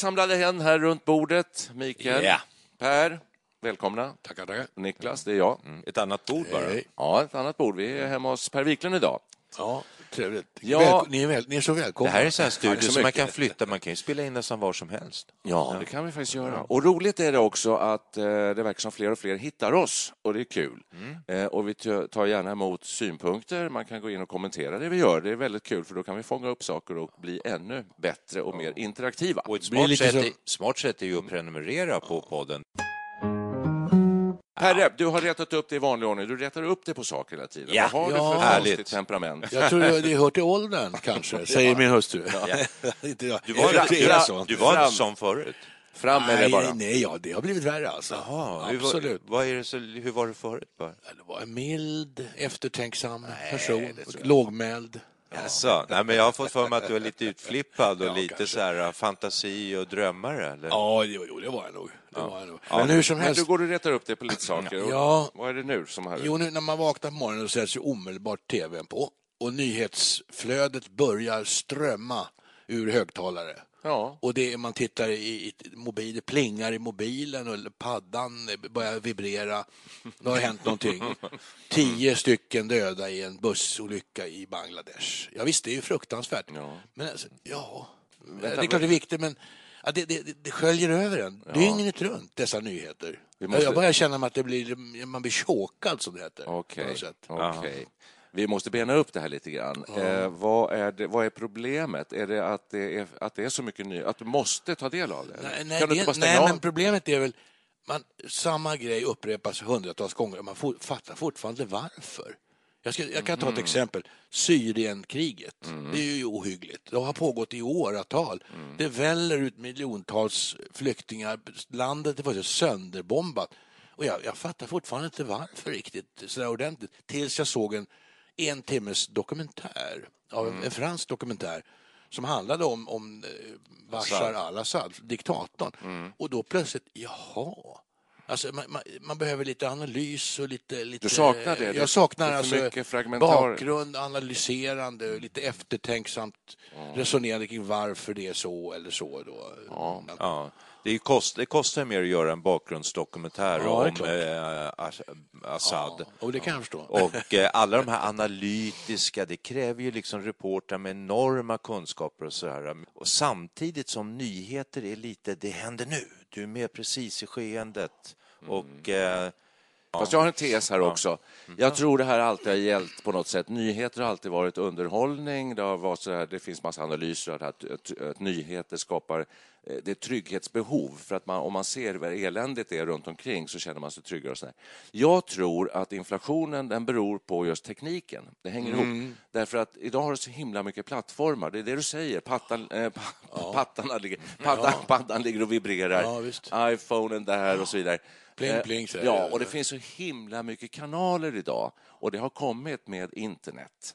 Samlade igen här runt bordet. Mikael, Ja. Per, välkomna. Tackar, tackar. Niklas, det är jag. Ett annat bord bara. Hej. Ja, ett annat bord. Vi är hemma hos Per Wiklund idag. Ja, trevligt. Ja. Ni, är väl, ni är så Det välkomna. här är en sån här studio så som man kan flytta. Man kan ju spela in nästan var som helst. Ja, det kan vi faktiskt göra. Och roligt är det också att eh, det verkar som fler och fler hittar oss och det är kul. Eh, och vi tar gärna emot synpunkter. Man kan gå in och kommentera det vi gör. Det är väldigt kul för då kan vi fånga upp saker och bli ännu bättre och mer interaktiva. Och ett smart sätt, är, smart sätt är ju att prenumerera på podden. Perre, du har retat upp det i vanlig ordning. Du retar upp det på saker hela tiden. Ja. Vad har du Ja. för Härligt. temperament? Jag tror det hör till åldern kanske, säger min hustru. inte jag. Du var, jag du, så. du var inte sån förut. Fram med det nej, bara. nej, ja, det har blivit värre alltså. Jaha, hur var, Absolut. vad är det så, hur var det förut? Bara? Det var en mild, eftertänksam person, lågmäld. Jaså? Nej, men jag har fått för mig att du är lite utflippad och Ja, lite kanske. så här uh, fantasi och drömmare. Eller? Ja, jo, jo, det var jag nog. Det var jag nog. Ja, Men hur som men helst. du går och retar upp det på lite saker. Ja. Vad är det nu som har... Jo, nu när man vaknar på morgonen så sätts ju omedelbart tvn på och nyhetsflödet börjar strömma ur högtalare. Ja. Och det man tittar i, i mobil, det plingar i mobilen och paddan börjar vibrera. Det har hänt någonting. Tio stycken döda i en bussolycka i Bangladesh. Ja visst, det är ju fruktansvärt. Ja. Men alltså, ja, det är klart det är viktigt men ja, det, det, det sköljer över en dygnet runt dessa nyheter. Måste- Jag börjar känna att det blir, man blir chokad som det heter. Okej. okej. Vi måste bena upp det här lite grann. Eh, vad, är det, vad är problemet? Är det att det är, att det är så mycket nytt? Att du måste ta del av det? Nej, nej, kan du det, nej men problemet är väl man, samma grej upprepas hundratals gånger och man for, fattar fortfarande varför. Jag, ska, jag kan ta ett Mm. exempel. Syrienkriget. Det är ju ohyggligt. Det har pågått i åratal. Mm. Det väller ut miljontals flyktingar. Landet är sönderbombat. Och jag, jag fattar fortfarande inte varför riktigt sådär ordentligt. Tills jag såg en en timmes dokumentär, av en, en fransk dokumentär som handlade om, om eh, Bashar al-Assad, diktatorn. Och då plötsligt, jaha. Alltså, man, man, man behöver lite analys och lite... lite Du saknar det? Är Jag saknar alltså bakgrund, analyserande, lite eftertänksamt resonerande kring varför det är så eller så. Då. Ja. Ja, det, kost, det kostar mer att göra en bakgrundsdokumentär Ja, om eh, As- Assad. Och det kan jag förstå. Och eh, alla de här analytiska, det kräver ju liksom reportrar med enorma kunskaper och så här. Och samtidigt som nyheter är lite, det händer nu, du är med precis i skeendet. Och eh, Fast jag har en tes här också. Jag tror det här alltid har gällt på något sätt. Nyheter har alltid varit underhållning. Det, har varit så här, det finns massa analyser att, att, att, att nyheter skapar eh, det är trygghetsbehov. För att man, om man ser vad eländigt är runt omkring så känner man sig tryggare. Och så. Jag tror att inflationen den beror på just tekniken. Det hänger ihop. Därför att idag har du så himla mycket plattformar. Det är det du säger. Pattan, eh, pa, pattarna ligger, paddan, paddan ligger och vibrerar. Ja, iPhonen där och så vidare. Pling, Eh, pling, säger Ja, och det finns så himla mycket kanaler idag och det har kommit med internet.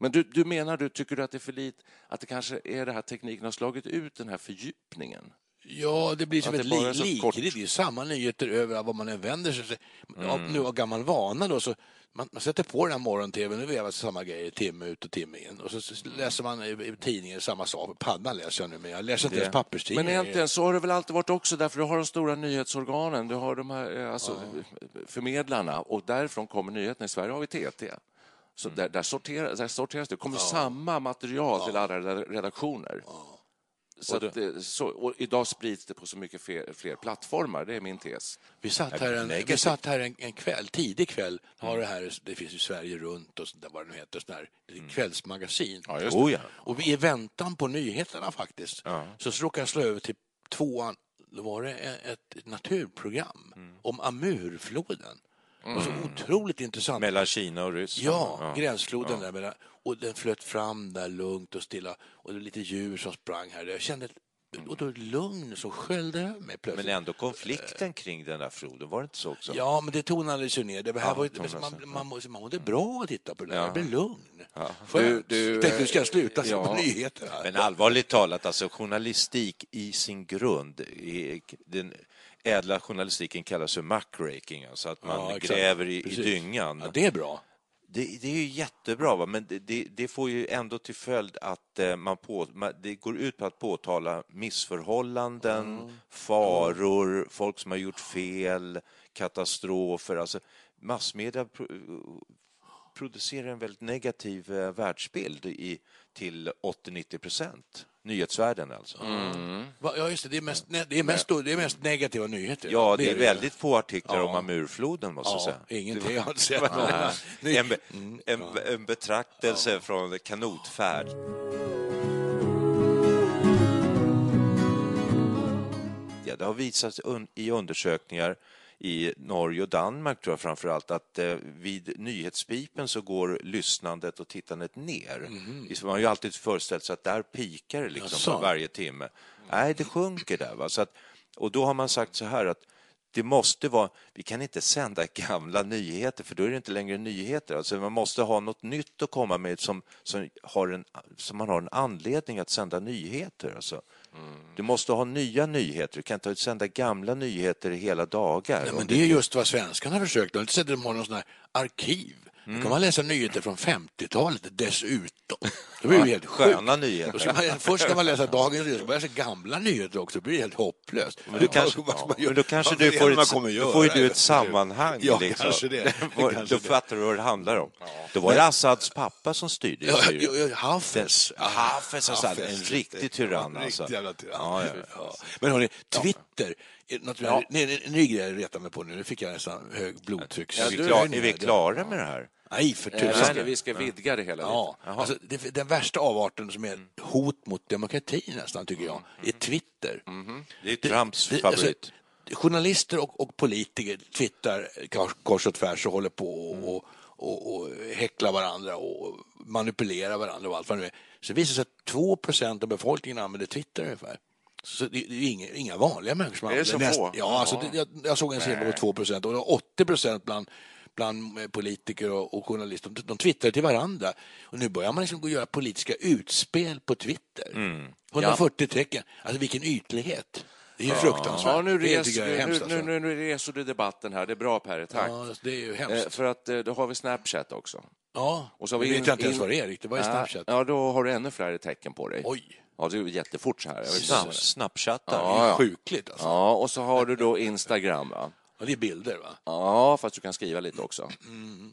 Men du, du menar, du, tycker du att det är för lite, att det kanske är det här tekniken har slagit ut den här fördjupningen? Ja, det blir som ett det bara är li- så likrikt. kort. Det är samma nyheter över vad man än vänder sig. Mm. nu av gammal vana då, så man, man sätter på den här morgon-tv, nu vevas samma grejer timme ut och timme in. Och så läser man i, i tidningen samma sak. Paddan läser jag nu, men jag läser inte Det- ens papperstidningar. Men egentligen så har det väl alltid varit också därför du har de stora nyhetsorganen, du har de här eh, alltså, förmedlarna och därifrån kommer nyheterna. I Sverige har vi TT. Så Mm. där, där, sorteras, där sorteras det. Det kommer samma material till alla reda- redaktioner. Så, att, det- så och idag sprids det på så mycket fler, fler plattformar, det är min tes. Vi satt här en, vi satt här en, en kväll, tidig kväll, har det här, det finns ju Sverige runt och sånt där, vad det nu heter, sånt där, det är ett kvällsmagasin. Ja, just Oh, ja. Och vi i väntan på nyheterna faktiskt, så, så råkade jag slå över till tvåan, då var det ett, ett naturprogram om Amurfloden. Det var så otroligt intressant. Mellan Kina och Ryssland. Ja, gränsfloden där. mellan- Och den flöt fram där lugnt och stilla. Och det var lite djur som sprang här. Jag kände ett, och då ett lugn som sköljde över mig plötsligt. Men ändå konflikten kring den där floden, var det inte så också? Ja, men det tonades ju ner. Det här Ja, var, ju- man, ner. man, mådde- man mådde bra att titta på det där. Ja. Jag blev lugn. Du- Skönt. du, Tänkte, nu ska jag sluta se ja. på nyheter här. Men allvarligt talat, alltså journalistik i sin grund, i- den ädla journalistiken kallas för muckraking, alltså att man Ja, gräver i, i dyngan. Ja, det är bra. Det, det är ju jättebra, va? men det, det, det får ju ändå till följd att eh, man, på, man det går ut på att påtala missförhållanden, faror, folk som har gjort fel, katastrofer. Alltså, massmedia producerar en väldigt negativ eh, världsbild i, till 80-90 procent. Nyhetsvärlden alltså. Va- Ja, just det. Det är mest, ne- det är mest, det är mest negativa nyheter. Ja, det är ju. väldigt få artiklar Ja. om Amurfloden, måste jag Ja, säga. ingenting. Jag har inte sett. Ny- En, be- en, en betraktelse från kanotfärd. Ja, det har visats un, i undersökningar i Norge och Danmark tror jag framför allt att eh, vid nyhetspipen så går lyssnandet och tittandet ner. Man har ju alltid föreställt sig att där pikar det liksom varje timme. Nej, det sjunker där. Va? Så att, och då har man sagt så här att det måste vara, vi kan inte sända gamla nyheter för då är det inte längre nyheter. Alltså man måste ha något nytt att komma med som, som, har en, som man har en anledning att sända nyheter. Alltså. Du måste ha nya nyheter, du kan inte sända gamla nyheter hela dagar. Nej, men det är just vad svenskarna har försökt. De har inte sett att de har någon sån här arkiv. Då kan man läsa nyheter från 50-talet dessutom. Då blir det helt sjukt. Sköna nyheter. Då ska man, först ska man läsa dagens nyheter, så man läsa gamla nyheter också. Då blir det helt hopplöst. Men då kanske, man ja, då kanske du det får man ett, då får ju du ett sammanhang. Ja, liksom. kanske det. då det. fattar du vad det handlar om. Då var det Assads pappa som styrde Ja, ja, ja, Hafez. Hafez, alltså, en riktig tyrann, Ja, en alltså. riktig jävla tyrann. Ja, ja, Ja. Men hörni, Twitter. Är Något ja. en ny grej jag retar mig på nu. Nu fick jag nästan hög blodtryck. Är vi, klar, är vi klara med det här? Nej, för Eh, Vi tusan. ska, vi ska vidga det hela Ja, lite. alltså, det, den värsta avarten som är hot mot demokrati nästan, tycker jag, är Twitter. Det är Trumps Det- favorit. Alltså, journalister och, och politiker twittrar kors, och tvärs och håller på och, och, och, och häcklar varandra och manipulerar varandra och allt vad det nu är. Så det visar sig att 2% av befolkningen använder Twitter ungefär. Så det, det är inga, inga vanliga människor som Det är använder så få? Ja, alltså, det, jag, jag såg en siffra på 2 procent och det var 80 procent bland bland eh, politiker och, och journalister. De, de twittrar till varandra. Och nu börjar man liksom gå och göra politiska utspel på Twitter. 140 tecken. Alltså vilken ytlighet. Det är ju fruktansvärt. Ja, nu, det res, nu, hemskt. nu, Alltså. nu, nu reser du debatten här. Det är bra, Per. Tack. Ja, det är ju Eh, hemskt. för att eh, då har vi Snapchat också. Ja, Och så har vi vet in- jag inte ens vad det är riktigt. Vad är Ja, Snapchat? Ja, då har du ännu fler tecken på dig. Oj, Ja, det är ju jättefort så här. Det Ja, ja. sjukligt alltså. Ja, och så har du då Instagram, va? Ja, det är bilder va? Ja, fast du kan skriva lite också.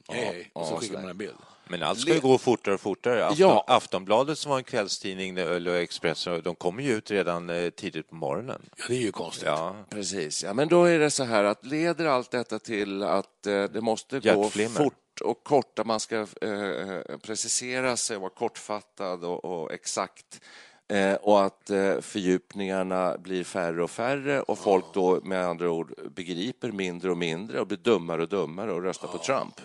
Hej, hej. Och så ja, skickar man en bild. Men allt ska ju gå fortare och fortare. Afton, Ja. Aftonbladet som var en kvällstidning, eller Expressen, de kommer ju ut redan eh, tidigt på morgonen. Ja, det är ju konstigt. Ja, Precis, ja, men då är det så här att leder allt detta till att eh, det måste gå fort och kort, att man ska eh, precisera sig och vara kortfattad och, och exakt eh, och att eh, fördjupningarna blir färre och färre och folk då med andra ord begriper mindre och mindre och blir dummare och dummare och röstar på Trump.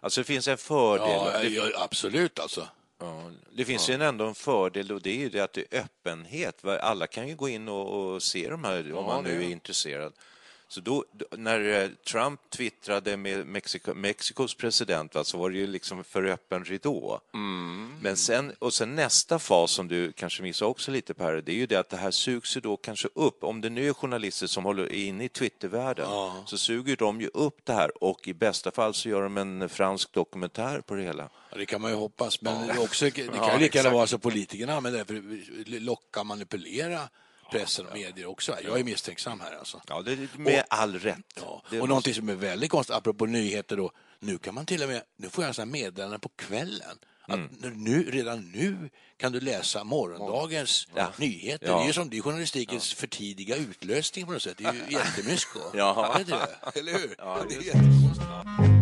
alltså det finns en fördel. Ja, det, ja, absolut alltså. ja, det finns ju ändå en fördel och det är ju det att det är öppenhet. Va? Alla kan ju gå in och, och se de här om man nu är intresserad. Så då, när eh, Trump twittrade med Mexiko, Mexikos president va, så var det ju liksom för öppen ridå. Men sen, och sen nästa fas som du kanske missar också lite Per, det är ju det att det här sugs ju då kanske upp. Om det nu är journalister som håller inne i Twittervärlden så suger de ju upp det här och i bästa fall så gör de en fransk dokumentär på det hela. Ja, det kan man ju hoppas, men det, är också, det kan ju lika gärna vara så politikerna använder det för att locka, manipulera pressen och medier också. Jag är misstänksam här alltså. Ja, det är med all rätt. Ja. Och någonting som är väldigt konstigt, apropå nyheter då, nu kan man till och med, nu får jag sådana meddelanden på kvällen. Att nu, redan nu kan du läsa morgondagens nyheter. Ja. Det är ju som det är journalistikens för tidiga utlösning på något sätt. Det är ju jättemysko. Ja. Eller hur? det är jättekonstigt.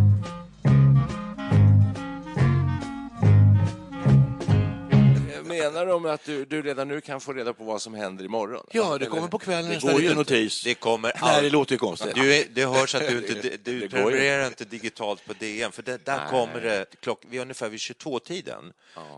Menar de att du, du redan nu kan få reda på vad som händer imorgon? Ja, det kommer på kvällen Det går ju notis. Det kommer Nej, all... det låter ju konstigt. Du är, det hörs att du inte du, prenumererar inte digitalt på DN, för det, där kommer det klock, vi är ungefär vid 22-tiden.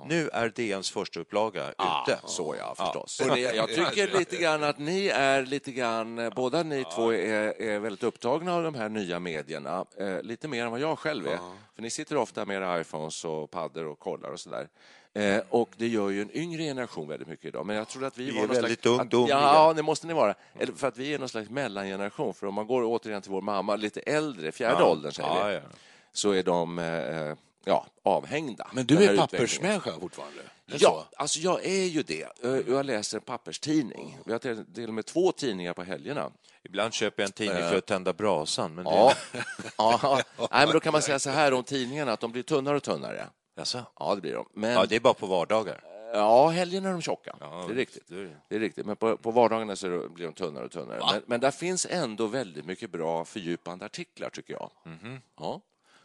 Nu är DNs första upplaga ute. Så ja, förstås. Och det, jag tycker lite grann att ni är lite grann, båda ni två är, är väldigt upptagna av de här nya medierna, eh, lite mer än vad jag själv är. För ni sitter ofta med era iPhones och paddor och kollar och sådär. Eh, och det gör ju en yngre generation väldigt mycket idag. Men jag tror att vi, Vi var är väldigt slags, ungdomliga. att, Ja, det måste ni vara. Eller för att vi är någon slags mellangeneration. För om man går återigen till vår mamma, lite äldre, fjärde Ja. åldern säger Ja, vi, ja. så är de eh, ja, avhängda. Men du är pappersmänniska fortfarande? Är Ja, så? alltså jag är ju det. Eh, Jag läser en papperstidning. Vi har till till och med två tidningar på helgerna. Ibland köper jag en tidning för att tända brasan. Men det... Ja. ja. Nej, men då kan man säga så här om tidningarna, att de blir tunnare och tunnare. Jaså? Ja, det blir de. Men Ja, det är bara på vardagar. ja, helgerna är de tjocka. Ja, det är riktigt. det är det. Är riktigt. Men på, på vardagarna så blir de tunnare och tunnare. Men, men där finns ändå väldigt mycket bra fördjupande artiklar, tycker jag. Mhm. Ja.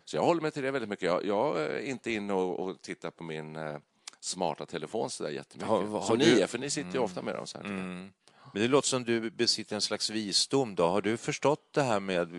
Så jag håller mig till det väldigt mycket. Jag, jag är inte inne och, och tittar på min eh, smarta telefon så där jättemycket. Har- har som du- Mm. ni är, för ni sitter ju ofta med dem. Så här, jag. Men det låter som du besitter en slags visdom. Då. Har du förstått det här med,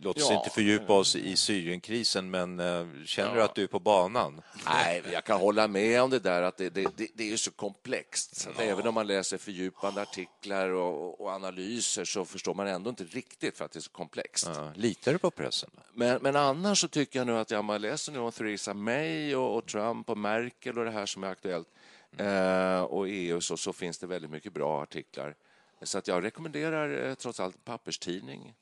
låt oss Ja. inte fördjupa oss i Syrienkrisen, men eh, känner du att du är på banan? Nej, jag kan hålla med om det där att det, det, det, det är så komplext. Att Även om man läser fördjupande artiklar och, och analyser så förstår man ändå inte riktigt för att det är så komplext. Ja, litar du på pressen? Men, men annars så tycker jag nu att ja, man läser nu om Theresa May och, och Trump och Merkel och det här som är aktuellt eh, och EU så, så finns det väldigt mycket bra artiklar. Så att jag rekommenderar eh, trots allt papperstidning.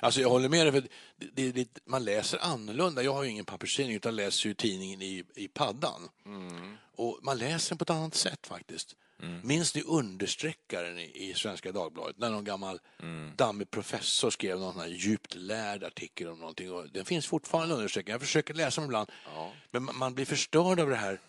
Alltså jag håller med dig, för det, det man läser annorlunda. Jag har ju ingen papperstidning utan läser ju tidningen i, i paddan. Och man läser den på ett annat sätt faktiskt. Minns ni understreckaren i, i Svenska Dagbladet när någon gammal dammig professor skrev någon sån här djupt lärd artikel om någonting. Och den finns fortfarande understreckad. Jag försöker läsa dem ibland. Men man, man blir förstörd av det här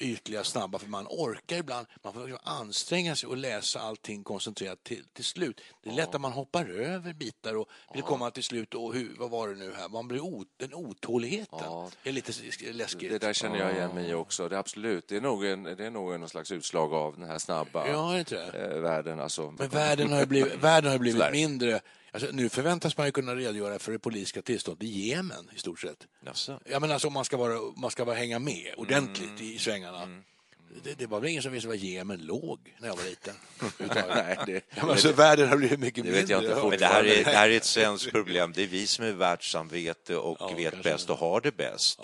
ytliga, snabba, för man orkar ibland. Man får liksom anstränga sig och läsa allting koncentrerat till, till slut. Det är lätt att man hoppar över bitar och vill komma till slut och hur, vad var det nu här? Man blir o, den otåligheten Ja. är lite läskigt. Det där känner jag igen mig i också. Det är absolut. Det är nog, en, det är nog en någon slags utslag av den här snabba Ja, eh, världen. Alltså. Men världen har blivit, världen har blivit mindre. Alltså, nu förväntas man ju kunna redogöra för det politiska tillståndet i Jemen i stort sett. Jaså? Ja, men alltså, om man ska, vara, man ska vara hänga med ordentligt i svängarna. Det, det var väl ingen som visste var Jemen låg när jag var liten. Nej, det, Ja, alltså, världen har blivit mycket Det vet jag mindre. inte Men det här, är, det här är ett svenskt problem. Det är vi som är världssamvete och Ja, vet bäst och har det bäst.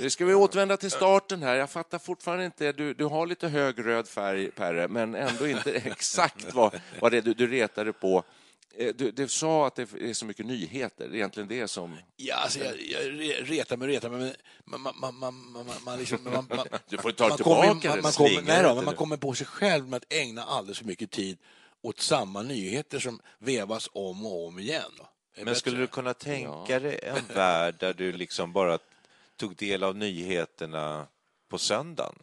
Nu ska vi återvända till starten här. Jag fattar fortfarande inte. Du, du har lite hög röd färg, Perre, men ändå inte exakt vad, vad det är du, du retade på. Eh, Du, du sa att det är så mycket nyheter. Det är egentligen det som... Ja, alltså, jag, jag re- retar mig och retar mig, men man, man, man, man, man, man, liksom, man, man, Du får ta man tillbaka kommer, det, man, man, kommer, nej då, men man kommer på sig själv med att ägna alldeles för mycket tid åt samma nyheter som vevas om och om igen. Men skulle bättre. du kunna tänka dig en värld där du liksom bara tog del av nyheterna på söndagen?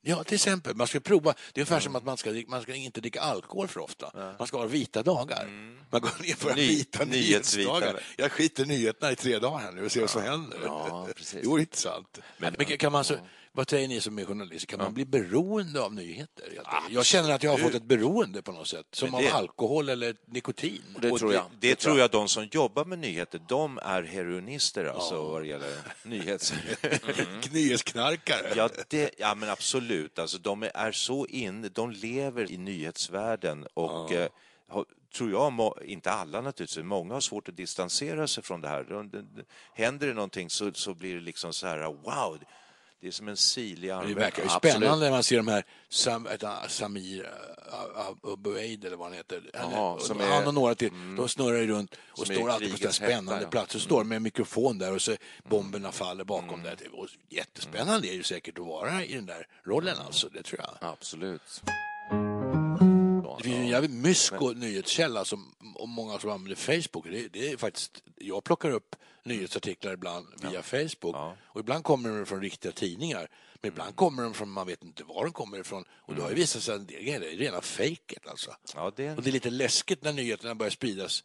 Ja, till exempel. Man ska prova. Det är ungefär som att man ska, man ska inte dricka alkohol för ofta. Man ska ha vita dagar. Man går ner på Ny- vita nyhetsdagar. Jag skiter nyheterna i tre dagar här nu och ser vad som händer. Ja, precis. Det vore intressant. Men, kan man så, Vad säger ni som är journalister? Kan man bli beroende av nyheter? Jag känner att jag har fått ett beroende på något sätt, som det- av alkohol eller nikotin. Det Och tror jag. Det, det tror jag de som jobbar med nyheter, de är heroinister alltså vad det gäller nyhets... Nyhetsknarkare. Ja, det, ja, men absolut. Alltså, de är så inne, de lever i nyhetsvärlden och eh, har, tror jag, inte alla naturligtvis, många har svårt att distansera sig från det här. De, de, de, händer det någonting så, så blir det liksom så här, wow, det är som en sil i Det verkar ju Absolut. spännande när man ser de här Sam, äh, Samir uh, Abueid eller vad han heter. Han, som han är- och några till. De snurrar ju runt och står alltid på sådana spännande hetta, ja. platser. Står med en mikrofon där och så bomberna faller bakom där. Och jättespännande är ju säkert att vara i den där rollen alltså, det tror jag. Absolut. Det finns ju en jävligt mysko nyhetskälla som, och många som använder Facebook. Det, det är faktiskt, jag plockar upp nyhetsartiklar ibland via Facebook och ibland kommer de från riktiga tidningar. Men ibland kommer de från, man vet inte var de kommer ifrån. Och då har det visat sig att grejer är rena fejket alltså. Ja, det är Och det är lite läskigt när nyheterna börjar spridas.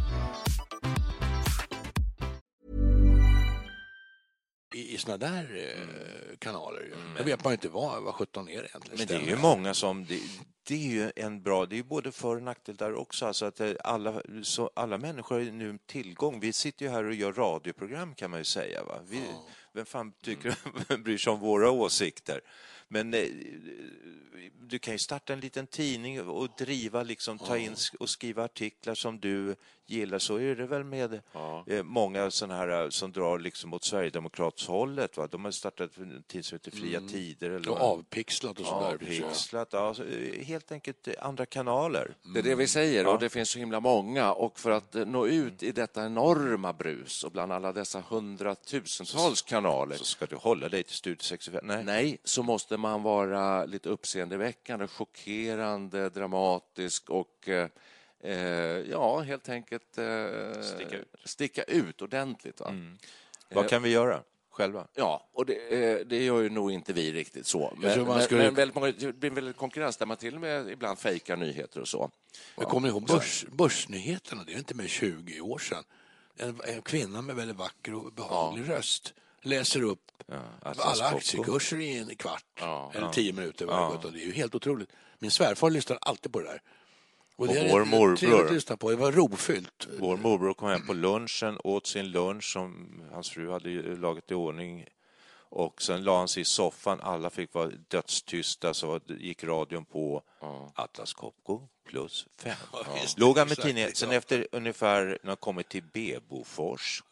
I, i såna där eh, kanaler. ju. Då vet man inte vad, vad 17 är egentligen. Men det är ju många som... Det, det är ju en bra... Det är både för och nackdel där också. Alltså att eh, alla, så alla människor har ju nu tillgång. Vi sitter ju här och gör radioprogram kan man ju säga. Va? Vi, Vem fan tycker, vem bryr sig om våra åsikter? Men eh, du kan ju starta en liten tidning och driva, liksom, ta in och skriva artiklar som du gillar. Så är det väl med eh, många sådana här eh, som drar liksom åt Sverigedemokratshållet. Va? De har startat en tidning som heter Fria Tider. Eller Och avpixlat och sådär. Avpixlat, ja, helt enkelt andra kanaler. Det är det vi säger och det finns så himla många och för att nå ut i detta enorma brus och bland alla dessa hundratusentals kanaler Så ska du hålla dig till Studio 65? Nej. Nej, så måste man vara lite uppseendeväckande, chockerande, dramatisk och eh, ja, helt enkelt eh, Sticka ut. sticka ut ordentligt. Va? Vad kan vi göra själva? Ja, och det, eh, det gör ju nog inte vi riktigt så. Men, men, skulle- men väldigt många, det blir väldigt konkurrens där man till och med ibland fejkar nyheter och så. Jag kommer ihåg börs, Börsnyheterna, det är inte mer än 20 år sedan. En, en kvinna med väldigt vacker och behaglig röst läser upp Atlas alla Copco. aktiekurser i en kvart Ja, eller tio minuter. Gång. Det är ju helt otroligt. Min svärfar lyssnar alltid på det där. Och det är vår morbror. att lyssna på. Det var rofyllt. Vår morbror kom hem på lunchen, åt sin lunch som hans fru hade lagat i ordning och sen la han sig i soffan. Alla fick vara dödstysta, så gick radion på. Atlas Copco plus fem. visst, Låg han med tidningen. ja. Sen efter ungefär, när han kommit till Bebofors,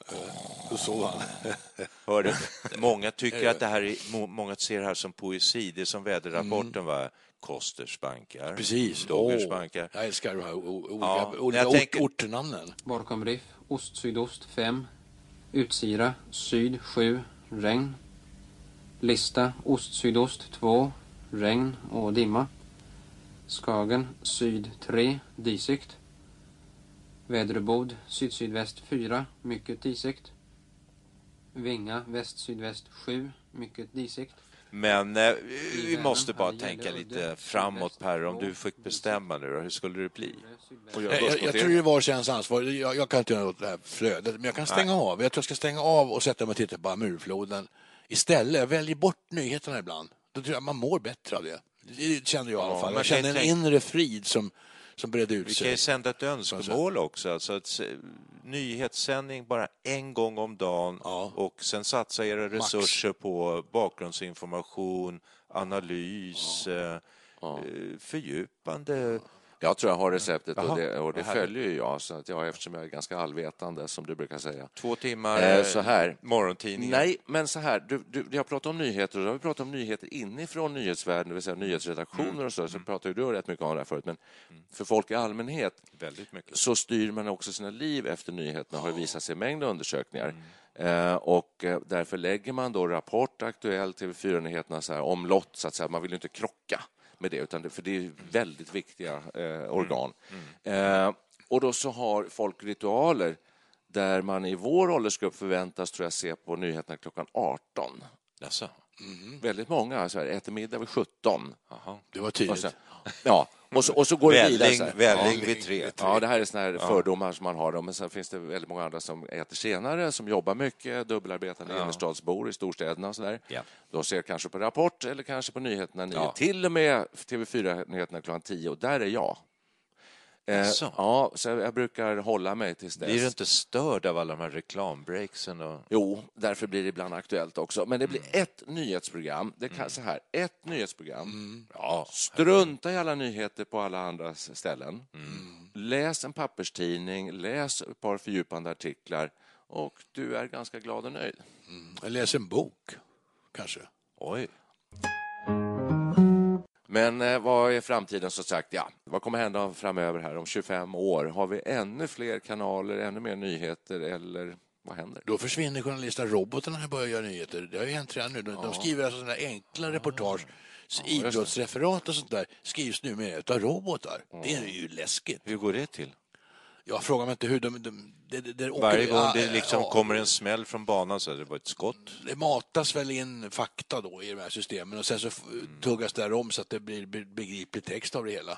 Då såg han. hörde, många tycker att det här är, må- många ser det här som poesi. Det är som väderrapporten var. Kosters bankar, Precis. Doggers Åh, bankar. Jag älskar de här olika, Ja, olika ort, tänker- ortnamnen. Bakom Riff, ost sydost 5. Utsira, syd 7, regn. Lista, ost sydost 2, regn och dimma. Skagen, syd 3, disigt. Väderbod, sydsydväst 4, mycket disigt. Vinga, väst sydväst 7, mycket disigt. Men eh, vi måste bara tänka lite framåt Per. Om du fick bestämma nu då, hur skulle det bli? Jag, Jag, jag, tror det vars ens ansvar. Jag, jag kan inte göra något det här flödet, men jag kan stänga av. Jag tror jag ska stänga av och sätta mig och titta på Amurfloden istället. Jag väljer bort nyheterna ibland. Då tror jag man mår bättre av det. Det känner jag i alla Ja, fall. Jag känner en inre frid som, som bredde ut Vi sig. kan ju sända ett önskemål också. Alltså ett s- nyhetssändning bara en gång om dagen Ja. och sen satsa era resurser på bakgrundsinformation, analys, eh, eh, fördjupande. Jag tror jag har receptet Jaha, och det, och det följer ju jag, så att jag eftersom jag är ganska allvetande, som du brukar säga. Två timmar Eh, eh, så här. morgontidningar. Nej, men så här. Du, du, jag pratar om nyheter och då har vi pratat om nyheter inifrån nyhetsvärlden, det vill säga nyhetsredaktioner och så. Så pratar ju du rätt mycket om det här förut. Men för folk i allmänhet Väldigt mycket. så styr man också sina liv efter nyheterna, har det visat sig i mängd undersökningar. Eh, och eh, därför lägger man då Rapport, Aktuellt, TV4-nyheterna så här omlott, så att säga. Man vill ju inte krocka med det, utan det, för det är väldigt viktiga eh, organ. Eh, och då så har folk ritualer där man i vår åldersgrupp förväntas tror jag, se på nyheterna klockan 18. Jaså? Väldigt många så här, äter middag vid 17. Det var tidigt. så, ja, och så, och så går det vidare. Välling, så här. välling Ja. vid tre. Ja, det här är såna här fördomar som man har. då, Men sen finns det väldigt många andra som äter senare, som jobbar mycket, dubbelarbetande innerstadsbor i storstäderna och sådär. Ja. De ser kanske på Rapport eller kanske på nyheterna 9, Ja. till och med TV4-nyheterna klockan 10 och där är jag. Eh, Jaså? ja, så jag brukar hålla mig tills dess. Blir du inte störd av alla de här reklambreaksen? Och... Jo, därför blir det ibland aktuellt också. Men det blir Mm. ett nyhetsprogram. Det kan, så här, ett nyhetsprogram. Ja, strunta i alla nyheter på alla andra ställen. Mm. Läs en papperstidning, läs ett par fördjupande artiklar och du är ganska glad och nöjd. Jag läser en bok, kanske. Oj. Men eh, vad är framtiden som sagt? Ja, vad kommer hända framöver här om 25 år? Har vi ännu fler kanaler, ännu mer nyheter eller vad händer? Då försvinner journalisterna. Robotarna börjar göra nyheter. Det har ju hänt redan nu. De, de skriver alltså sådana enkla reportage. Idrottsreferat och sånt där skrivs nu med av robotar. Det är ju läskigt. Hur går det till? Jag frågar mig inte hur de... de, de, de, de åker- Varje gång ja, det liksom ja, kommer en smäll från banan så är det bara ett skott. Det matas väl in fakta då i de här systemen och sen så f- tuggas det här om så att det blir be- begriplig text av det hela.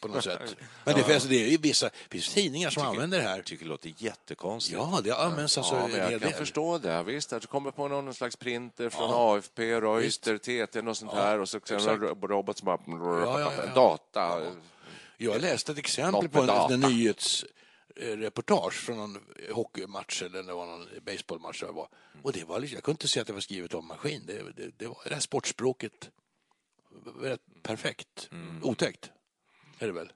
På något sätt. Men det, alltså, det är ju vissa det finns tidningar som använder det här. Jag tycker det låter jättekonstigt. Ja, det används alltså Ja, en men jag kan del. förstå det. Visst, att det kommer på någon slags printer från AFP, Reuter, TT och sånt här och så en ro- robot som bara... Ja, ja, ja. Data. Jag läste ett exempel på med en, data. En nyhetsreportage från någon hockeymatch eller det var någon baseballmatch. Det var. Och det var liksom, jag kunde inte se att det var skrivet av maskin. Det, det, det var det här sportspråket. Rätt perfekt. Otäckt är det väl?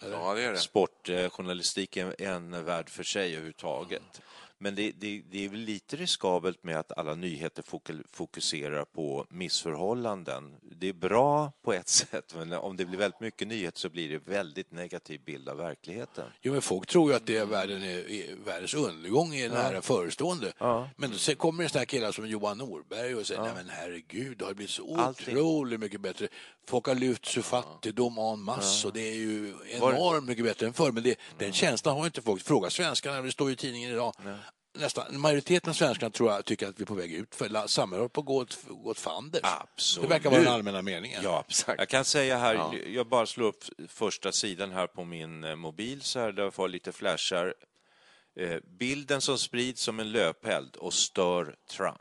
Ja, det är det. Sportjournalistik är en värld för sig överhuvudtaget. Men det, det, det är väl lite riskabelt med att alla nyheter fok- fokuserar på missförhållanden. Det är bra på ett sätt, men om det blir väldigt mycket nyheter så blir det väldigt negativ bild av verkligheten. Jo, men folk tror ju att det är, världen är, är världens undergång är nära förestående. Men då se- kommer det sådana killar som Johan Norberg och säger nej men herregud, det har blivit så otroligt mycket bättre. Folk har lyfts ur fattigdom en masse och det är ju enormt mycket bättre än förr. Men det, den känslan har inte folk. Fråga svenskarna, det står ju i tidningen idag. Nästan, majoriteten av svenskarna tror jag tycker att vi är på väg ut för samhället håller på att gå åt, gå åt fanders. Absolut. Det verkar vara den allmänna meningen. Ja, jag kan säga här, jag bara slår upp första sidan här på min eh, mobil så här, där jag får lite flashar. Eh, bilden som sprids som en löpeld och stör Trump.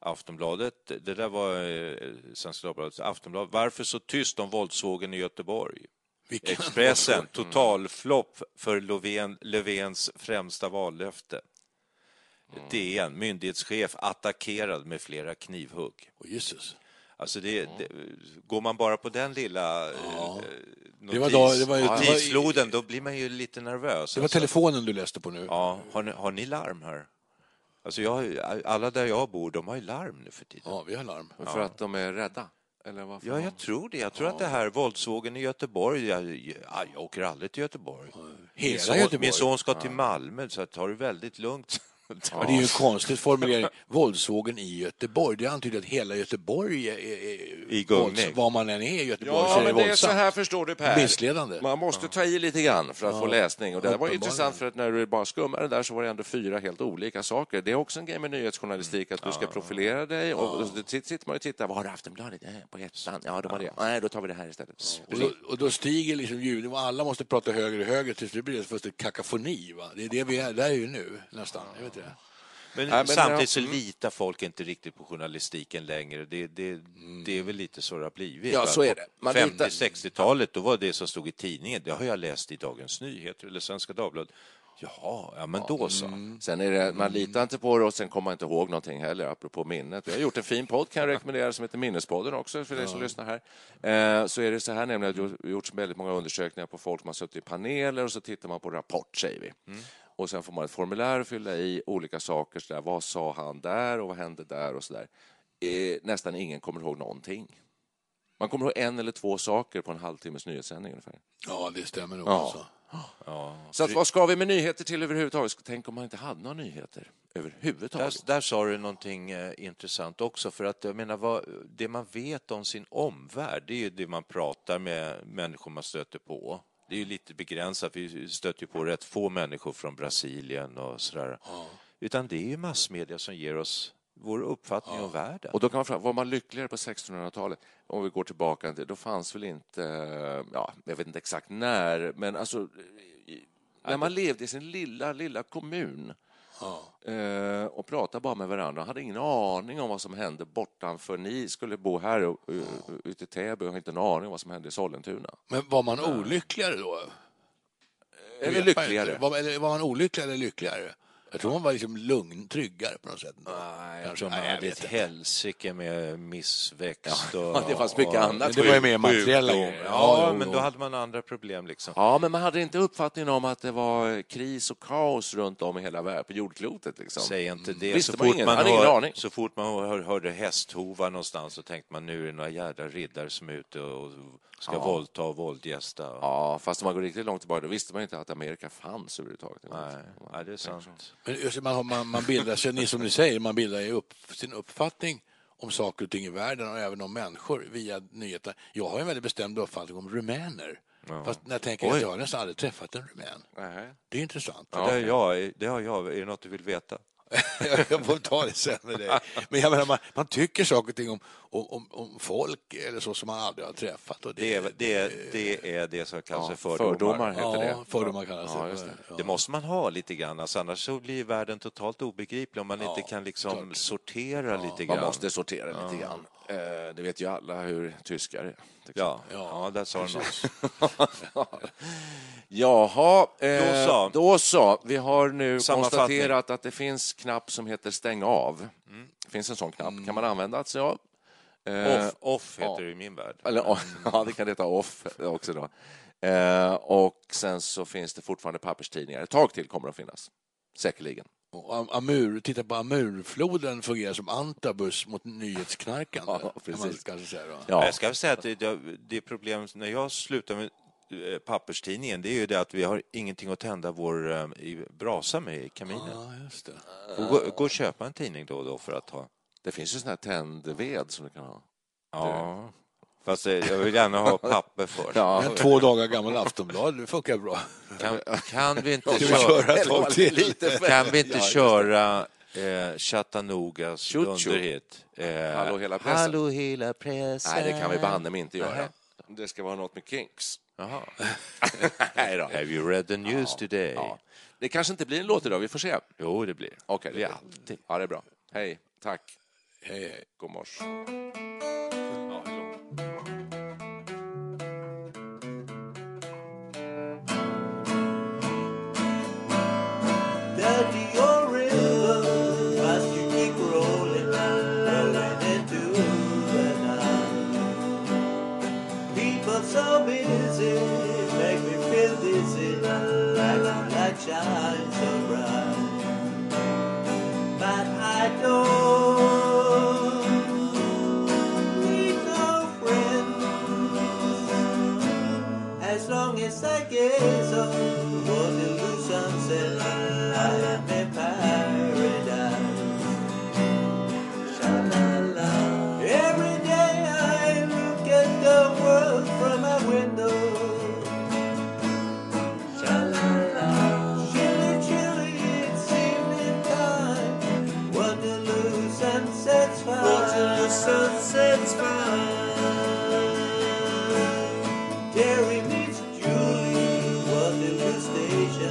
Aftonbladet, det där var eh, Svenska Dagbladet, Aftonbladet. Varför så tyst om våldsvågen i Göteborg? Vilken- Expressen, totalflopp för Löfven, Löfvens främsta vallöfte. DN, myndighetschef attackerad med flera knivhugg. Åh, Jesus. Alltså det, det, går man bara på den lilla eh, notis, Det var då- det var var- notisfloden, då blir man ju lite nervös. Det var alltså. telefonen du läste på nu. Ja, har ni, har ni larm här? Alltså jag, alla där jag bor, de har ju larm nu för tiden. Ja, vi har larm. För att de är rädda? Eller varför? Ja, jag tror det. Jag tror att det här våldsvågen i Göteborg, jag, jag, jag åker aldrig till Göteborg. Min Hela son, Göteborg. min son ska till Malmö, så tar det väldigt lugnt. Ja, det är ju en konstig formulering. Våldsvågen i Göteborg. Det antyder att hela Göteborg är, är, I gungning. vålds- Var man än är i Göteborg så Ja, är det men det är så våldsamt. här förstår du Per. Missledande. Man måste ta i lite grann för att få läsning. Och det var intressant för att när du bara skummade där så var det ändå fyra helt olika saker. Det är också en grej med nyhetsjournalistik att du ska profilera dig och och sitter man och tittar. Vad har du Aftonbladet? På ettan? Ja, de har det. Nej, då tar vi det här istället. Och då, och då stiger liksom ljudet och alla måste prata högre och högre tills det blir ett kakafoni. Va? Det är det vi är, där är ju nu nästan. Inte. Men, men samtidigt så mm. litar folk inte riktigt på journalistiken längre. Det, det, det är väl lite så det har blivit. Ja, va? så är det. Man litar- 50-60-talet, då var det som stod i tidningen, det har jag läst i Dagens Nyheter eller Svenska Dagbladet. Jaha, ja men då så. Sen är det, man litar inte på det och sen kommer man inte ihåg någonting heller, apropå minnet. Vi har gjort en fin podd kan jag rekommendera som heter Minnespodden också för dig som lyssnar här. Eh, så är det så här nämligen att det har gjorts väldigt många undersökningar på folk som har suttit i paneler och så tittar man på rapport, säger vi. Och sen får man ett formulär att fylla i olika saker. Så där, vad sa han där och vad hände där och så där. Eh, nästan ingen kommer ihåg någonting. Man kommer ihåg en eller två saker på en halvtimmes nyhetssändning ungefär. Ja, det stämmer nog. Ja. Alltså. Så att, vad ska vi med nyheter till överhuvudtaget? Tänk om man inte hade några nyheter överhuvudtaget. Där, där sa du någonting eh, intressant också, för att jag menar, vad, det man vet om sin omvärld, det är ju det man pratar med människor man stöter på. Det är ju lite begränsat, vi stöter ju på rätt få människor från Brasilien och sådär. Utan det är ju massmedia som ger oss vår uppfattning om världen. Och då kan man fråga, var man lyckligare på 1600-talet? Om vi går tillbaka, till- då fanns väl inte, ja, jag vet inte exakt när, men alltså när man levde i sin lilla, lilla kommun eh, och pratade bara med varandra, hade ingen aning om vad som hände bortanför. Ni skulle bo här och- och- ute i Täby och har inte en aning om vad som hände i Sollentuna. Men var man olyckligare då? Eller lyckligare. Var, var man olyckligare eller lyckligare? Jag tror man var liksom lugn, tryggare på något sätt. Nej, jag Kanske. tror man Nej, jag hade vet ett inte. helsike med missväxt och... Ja, det fanns mycket och- annat. Men det var ju mer materiella. Ja, Ja, jo, men jo. då hade man andra problem liksom. Ja, men man hade inte uppfattningen om att det var kris och kaos runt om i hela världen, på jordklotet. Liksom. Säg inte det. Visste så man fort ingen- man, hade ingen hör, aning. så fort man hör, hörde hästhovar någonstans så tänkte man nu är det några jädra riddare som är ute och ska Ja. våldta och våldgästa. Ja, fast om man går riktigt långt tillbaka, då visste man inte att Amerika fanns överhuvudtaget. Nej, nej, det är sant. Men man, man, man bildar sig, ni som ni säger, man bildar ju upp sin uppfattning om saker och ting i världen och även om människor via nyheter. Jag har en väldigt bestämd uppfattning om rumäner. Fast när jag tänker att jag har nästan aldrig träffat en rumän. Nej. Det är intressant. Det, har jag, det har jag. Är det något du vill veta? jag får ta det sen med dig. Men jag menar, man, man tycker saker och ting om, om, om, om folk eller så som man aldrig har träffat. Och Det är det, är, det, är det som kallas Ja, för fördomar. fördomar heter ja, det. fördomar kallas Ja, det. det. Ja. Det måste man ha lite grann, alltså, annars så blir världen totalt obegriplig om man Ja, inte kan liksom klart. sortera lite Man grann. måste sortera lite grann. Eh, Det vet ju alla hur tyskar är. Ja, Ja, där sa du något. Jaha, eh, Då så. då så. Vi har nu konstaterat att det finns knapp som heter stäng av. Det finns en sån knapp. Kan man använda sig av? Eh, Off, off heter ja. det i min värld. Eller, ja, det kan heta off också då. Eh, och sen så finns det fortfarande papperstidningar. Ett tag till kommer det att finnas. Säkerligen. Och Am- Amur, titta på Amurfloden fungerar som antabus mot nyhetsknarkande. Ja, kan man precis. säga då. Ja. Jag ska säga att det, det, problem när jag slutar med eh, papperstidningen, det är ju det att vi har ingenting att tända vår brasa med i kaminen. Ja, just det. Gå, gå och köpa en tidning då och då för att ha. Det finns ju sån här tändved som du kan ha. Ja. Fast eh, jag vill gärna ha papper för. Ja, En två dagar gammal Aftonblad, det funkar bra. Kan, kan vi inte köra, köra lite kan vi inte Ja, köra eh, Chattanoogas Choo-choo. underhit? Eh, Hallå hela pressen. Hallå hela pressen. Nej, det kan vi banne mig inte göra. Nej. Det ska vara något med Kinks. Jaha. Nej då. Have you read the news today? Ja. Det kanske inte blir en låt idag, vi får se. Jo, det blir. Okej, det det blir. alltid. Ja, det är bra. Hej, tack. Hej, hej. God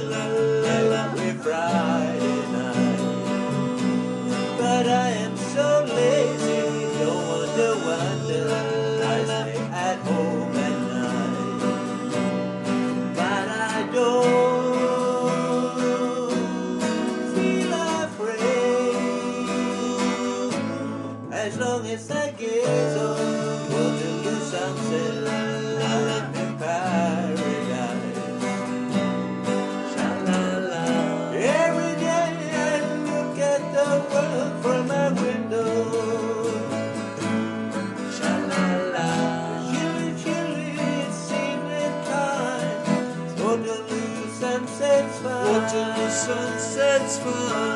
love. Oh.